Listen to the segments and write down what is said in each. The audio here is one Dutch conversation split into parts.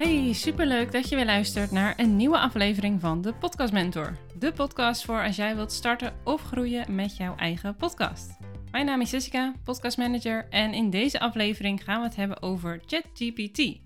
Hey, superleuk dat je weer luistert naar een nieuwe aflevering van de Podcast Mentor. De podcast voor als jij wilt starten of groeien met jouw eigen podcast. Mijn naam is Jessica, podcast manager en in deze aflevering gaan we het hebben over ChatGPT.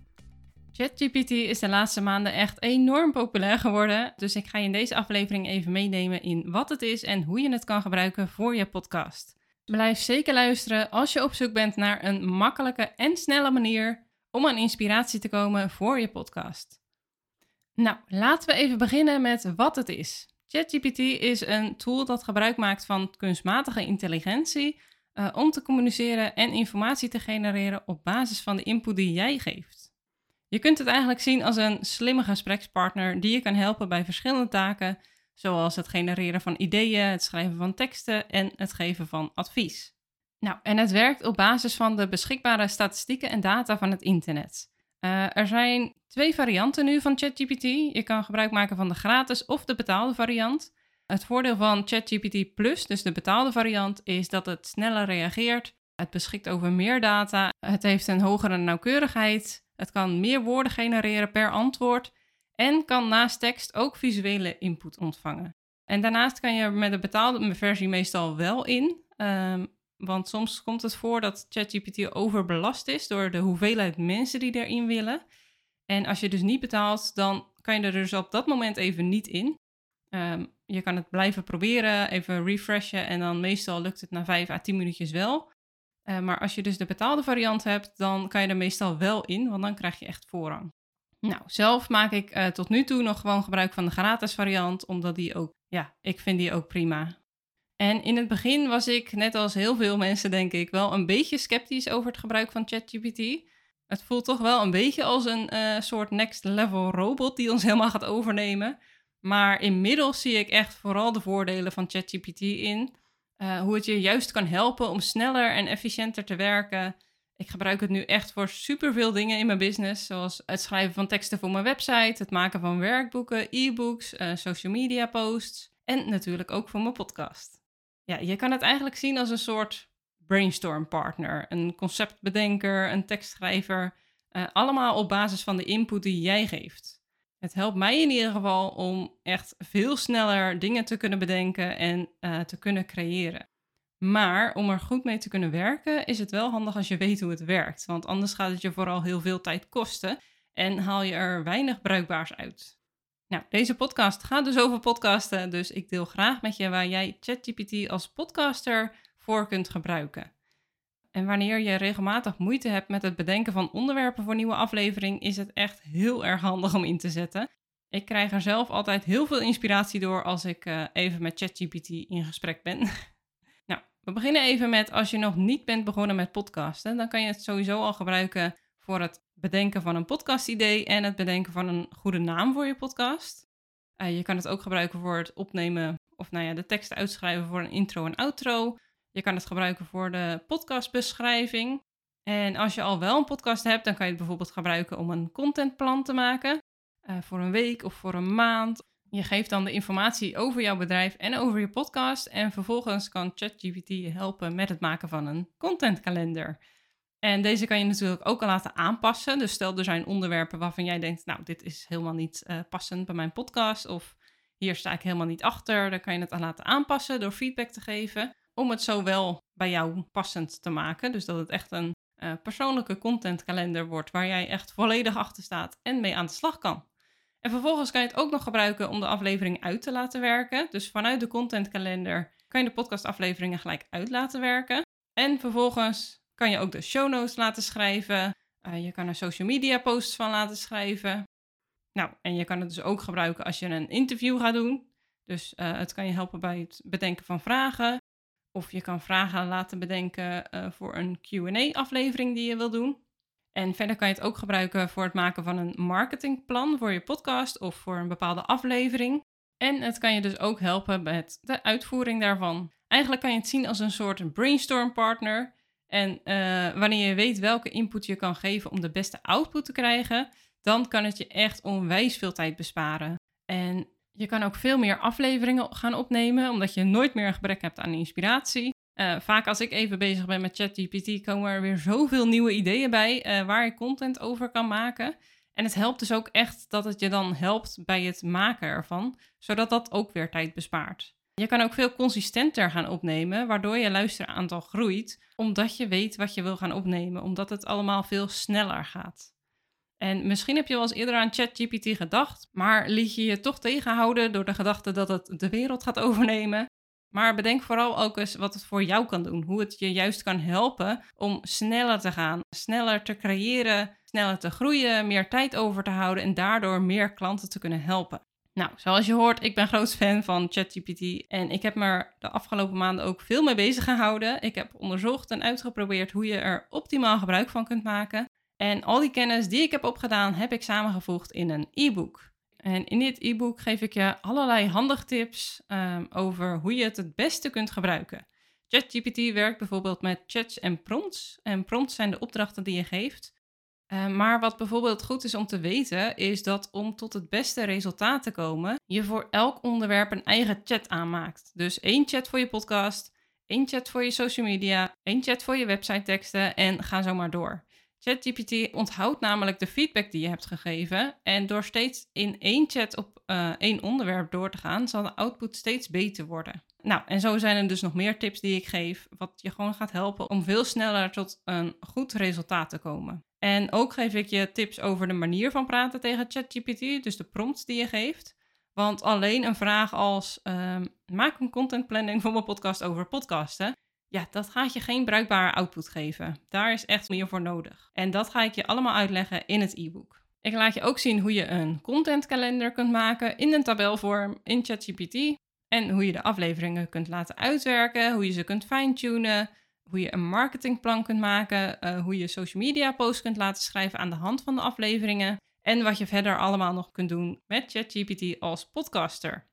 ChatGPT is de laatste maanden echt enorm populair geworden, dus ik ga je in deze aflevering even meenemen in wat het is en hoe je het kan gebruiken voor je podcast. Blijf zeker luisteren als je op zoek bent naar een makkelijke en snelle manier om aan inspiratie te komen voor je podcast. Nou, laten we even beginnen met wat het is. ChatGPT is een tool dat gebruik maakt van kunstmatige intelligentie uh, om te communiceren en informatie te genereren op basis van de input die jij geeft. Je kunt het eigenlijk zien als een slimme gesprekspartner die je kan helpen bij verschillende taken, zoals het genereren van ideeën, het schrijven van teksten en het geven van advies. Nou, en het werkt op basis van de beschikbare statistieken en data van het internet. Uh, er zijn twee varianten nu van ChatGPT. Je kan gebruik maken van de gratis of de betaalde variant. Het voordeel van ChatGPT Plus, dus de betaalde variant, is dat het sneller reageert. Het beschikt over meer data. Het heeft een hogere nauwkeurigheid. Het kan meer woorden genereren per antwoord. En kan naast tekst ook visuele input ontvangen. En daarnaast kan je met de betaalde versie meestal wel in. Um, want soms komt het voor dat ChatGPT overbelast is door de hoeveelheid mensen die erin willen. En als je dus niet betaalt, dan kan je er dus op dat moment even niet in. Um, je kan het blijven proberen, even refreshen en dan meestal lukt het na 5 à 10 minuutjes wel. Uh, maar als je dus de betaalde variant hebt, dan kan je er meestal wel in, want dan krijg je echt voorrang. Nou, zelf maak ik uh, tot nu toe nog gewoon gebruik van de gratis variant, omdat die ook, ja, ik vind die ook prima. En in het begin was ik, net als heel veel mensen denk ik, wel een beetje sceptisch over het gebruik van ChatGPT. Het voelt toch wel een beetje als een uh, soort next level robot die ons helemaal gaat overnemen. Maar inmiddels zie ik echt vooral de voordelen van ChatGPT in. Uh, hoe het je juist kan helpen om sneller en efficiënter te werken. Ik gebruik het nu echt voor superveel dingen in mijn business, zoals het schrijven van teksten voor mijn website, het maken van werkboeken, e-books, uh, social media posts en natuurlijk ook voor mijn podcast. Ja, je kan het eigenlijk zien als een soort brainstorm partner, een conceptbedenker, een tekstschrijver, uh, allemaal op basis van de input die jij geeft. Het helpt mij in ieder geval om echt veel sneller dingen te kunnen bedenken en uh, te kunnen creëren. Maar om er goed mee te kunnen werken, is het wel handig als je weet hoe het werkt. Want anders gaat het je vooral heel veel tijd kosten en haal je er weinig bruikbaars uit. Nou, deze podcast gaat dus over podcasten, dus ik deel graag met je waar jij ChatGPT als podcaster voor kunt gebruiken. En wanneer je regelmatig moeite hebt met het bedenken van onderwerpen voor nieuwe aflevering, is het echt heel erg handig om in te zetten. Ik krijg er zelf altijd heel veel inspiratie door als ik uh, even met ChatGPT in gesprek ben. nou, we beginnen even met als je nog niet bent begonnen met podcasten, dan kan je het sowieso al gebruiken voor het bedenken van een podcastidee en het bedenken van een goede naam voor je podcast. Uh, je kan het ook gebruiken voor het opnemen of nou ja, de teksten uitschrijven voor een intro en outro. Je kan het gebruiken voor de podcastbeschrijving. En als je al wel een podcast hebt, dan kan je het bijvoorbeeld gebruiken om een contentplan te maken. Uh, voor een week of voor een maand. Je geeft dan de informatie over jouw bedrijf en over je podcast. En vervolgens kan ChatGPT je helpen met het maken van een contentkalender. En deze kan je natuurlijk ook al laten aanpassen. Dus stel er zijn onderwerpen waarvan jij denkt, nou, dit is helemaal niet uh, passend bij mijn podcast. Of hier sta ik helemaal niet achter. Dan kan je het aan laten aanpassen door feedback te geven. Om het zo wel bij jou passend te maken. Dus dat het echt een uh, persoonlijke contentkalender wordt waar jij echt volledig achter staat en mee aan de slag kan. En vervolgens kan je het ook nog gebruiken om de aflevering uit te laten werken. Dus vanuit de contentkalender kan je de podcastafleveringen gelijk uit laten werken. En vervolgens kan je ook de show notes laten schrijven. Uh, je kan er social media posts van laten schrijven. Nou, en je kan het dus ook gebruiken als je een interview gaat doen. Dus uh, het kan je helpen bij het bedenken van vragen. Of je kan vragen laten bedenken uh, voor een QA-aflevering die je wil doen. En verder kan je het ook gebruiken voor het maken van een marketingplan voor je podcast of voor een bepaalde aflevering. En het kan je dus ook helpen met de uitvoering daarvan. Eigenlijk kan je het zien als een soort brainstorm partner en uh, wanneer je weet welke input je kan geven om de beste output te krijgen, dan kan het je echt onwijs veel tijd besparen. En je kan ook veel meer afleveringen gaan opnemen, omdat je nooit meer een gebrek hebt aan inspiratie. Uh, vaak als ik even bezig ben met ChatGPT, komen er weer zoveel nieuwe ideeën bij uh, waar je content over kan maken. En het helpt dus ook echt dat het je dan helpt bij het maken ervan, zodat dat ook weer tijd bespaart. Je kan ook veel consistenter gaan opnemen, waardoor je luisteraantal groeit, omdat je weet wat je wil gaan opnemen, omdat het allemaal veel sneller gaat. En misschien heb je wel eens eerder aan ChatGPT gedacht, maar liet je je toch tegenhouden door de gedachte dat het de wereld gaat overnemen. Maar bedenk vooral ook eens wat het voor jou kan doen. Hoe het je juist kan helpen om sneller te gaan, sneller te creëren, sneller te groeien, meer tijd over te houden en daardoor meer klanten te kunnen helpen. Nou, zoals je hoort, ik ben groot fan van ChatGPT en ik heb me er de afgelopen maanden ook veel mee bezig gehouden. Ik heb onderzocht en uitgeprobeerd hoe je er optimaal gebruik van kunt maken. En al die kennis die ik heb opgedaan, heb ik samengevoegd in een e-book. En in dit e-book geef ik je allerlei handige tips um, over hoe je het het beste kunt gebruiken. ChatGPT werkt bijvoorbeeld met chats en prompts. En prompts zijn de opdrachten die je geeft. Uh, maar wat bijvoorbeeld goed is om te weten, is dat om tot het beste resultaat te komen, je voor elk onderwerp een eigen chat aanmaakt. Dus één chat voor je podcast, één chat voor je social media, één chat voor je website teksten en ga zo maar door. ChatGPT onthoudt namelijk de feedback die je hebt gegeven. En door steeds in één chat op uh, één onderwerp door te gaan, zal de output steeds beter worden. Nou, en zo zijn er dus nog meer tips die ik geef, wat je gewoon gaat helpen om veel sneller tot een goed resultaat te komen. En ook geef ik je tips over de manier van praten tegen ChatGPT, dus de prompts die je geeft. Want alleen een vraag als um, maak een content planning voor mijn podcast over podcasten ja, dat gaat je geen bruikbare output geven. Daar is echt meer voor nodig. En dat ga ik je allemaal uitleggen in het e-book. Ik laat je ook zien hoe je een contentkalender kunt maken in een tabelvorm in ChatGPT. En hoe je de afleveringen kunt laten uitwerken, hoe je ze kunt fine-tunen, hoe je een marketingplan kunt maken, uh, hoe je social media posts kunt laten schrijven aan de hand van de afleveringen. En wat je verder allemaal nog kunt doen met ChatGPT als podcaster.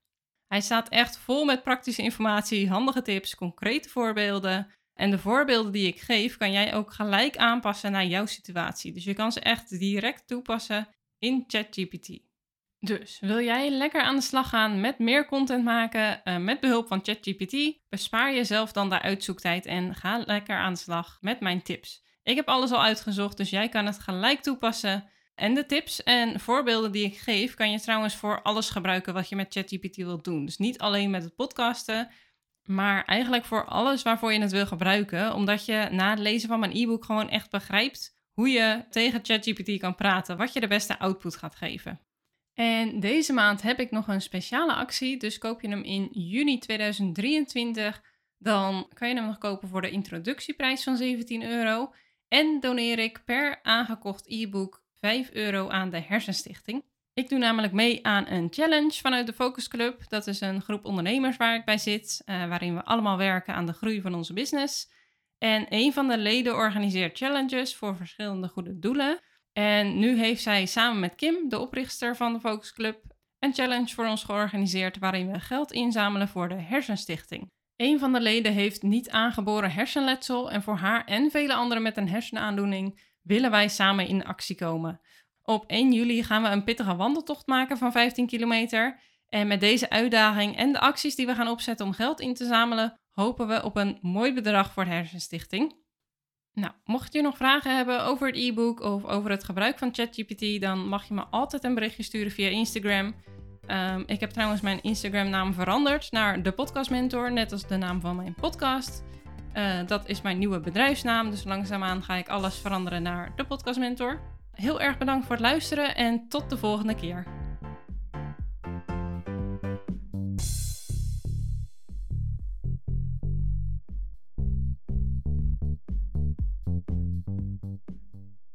Hij staat echt vol met praktische informatie, handige tips, concrete voorbeelden. En de voorbeelden die ik geef, kan jij ook gelijk aanpassen naar jouw situatie. Dus je kan ze echt direct toepassen in ChatGPT. Dus wil jij lekker aan de slag gaan met meer content maken uh, met behulp van ChatGPT? Bespaar jezelf dan de uitzoektijd en ga lekker aan de slag met mijn tips. Ik heb alles al uitgezocht, dus jij kan het gelijk toepassen. En de tips en voorbeelden die ik geef, kan je trouwens voor alles gebruiken wat je met ChatGPT wilt doen. Dus niet alleen met het podcasten, maar eigenlijk voor alles waarvoor je het wil gebruiken. Omdat je na het lezen van mijn e-book gewoon echt begrijpt hoe je tegen ChatGPT kan praten, wat je de beste output gaat geven. En deze maand heb ik nog een speciale actie, dus koop je hem in juni 2023, dan kan je hem nog kopen voor de introductieprijs van 17 euro. En doneer ik per aangekocht e-book 5 euro aan de Hersenstichting. Ik doe namelijk mee aan een challenge vanuit de Focus Club. Dat is een groep ondernemers waar ik bij zit, uh, waarin we allemaal werken aan de groei van onze business. En een van de leden organiseert challenges voor verschillende goede doelen. En nu heeft zij samen met Kim, de oprichter van de Focus Club, een challenge voor ons georganiseerd waarin we geld inzamelen voor de Hersenstichting. Een van de leden heeft niet aangeboren hersenletsel en voor haar en vele anderen met een hersenaandoening willen wij samen in actie komen. Op 1 juli gaan we een pittige wandeltocht maken van 15 kilometer. En met deze uitdaging en de acties die we gaan opzetten om geld in te zamelen, hopen we op een mooi bedrag voor de Hersenstichting. Nou, mocht je nog vragen hebben over het e-book of over het gebruik van ChatGPT, dan mag je me altijd een berichtje sturen via Instagram. Um, ik heb trouwens mijn Instagram-naam veranderd naar de Podcast Mentor, net als de naam van mijn podcast. Uh, dat is mijn nieuwe bedrijfsnaam, dus langzaamaan ga ik alles veranderen naar de Podcast Mentor. Heel erg bedankt voor het luisteren en tot de volgende keer.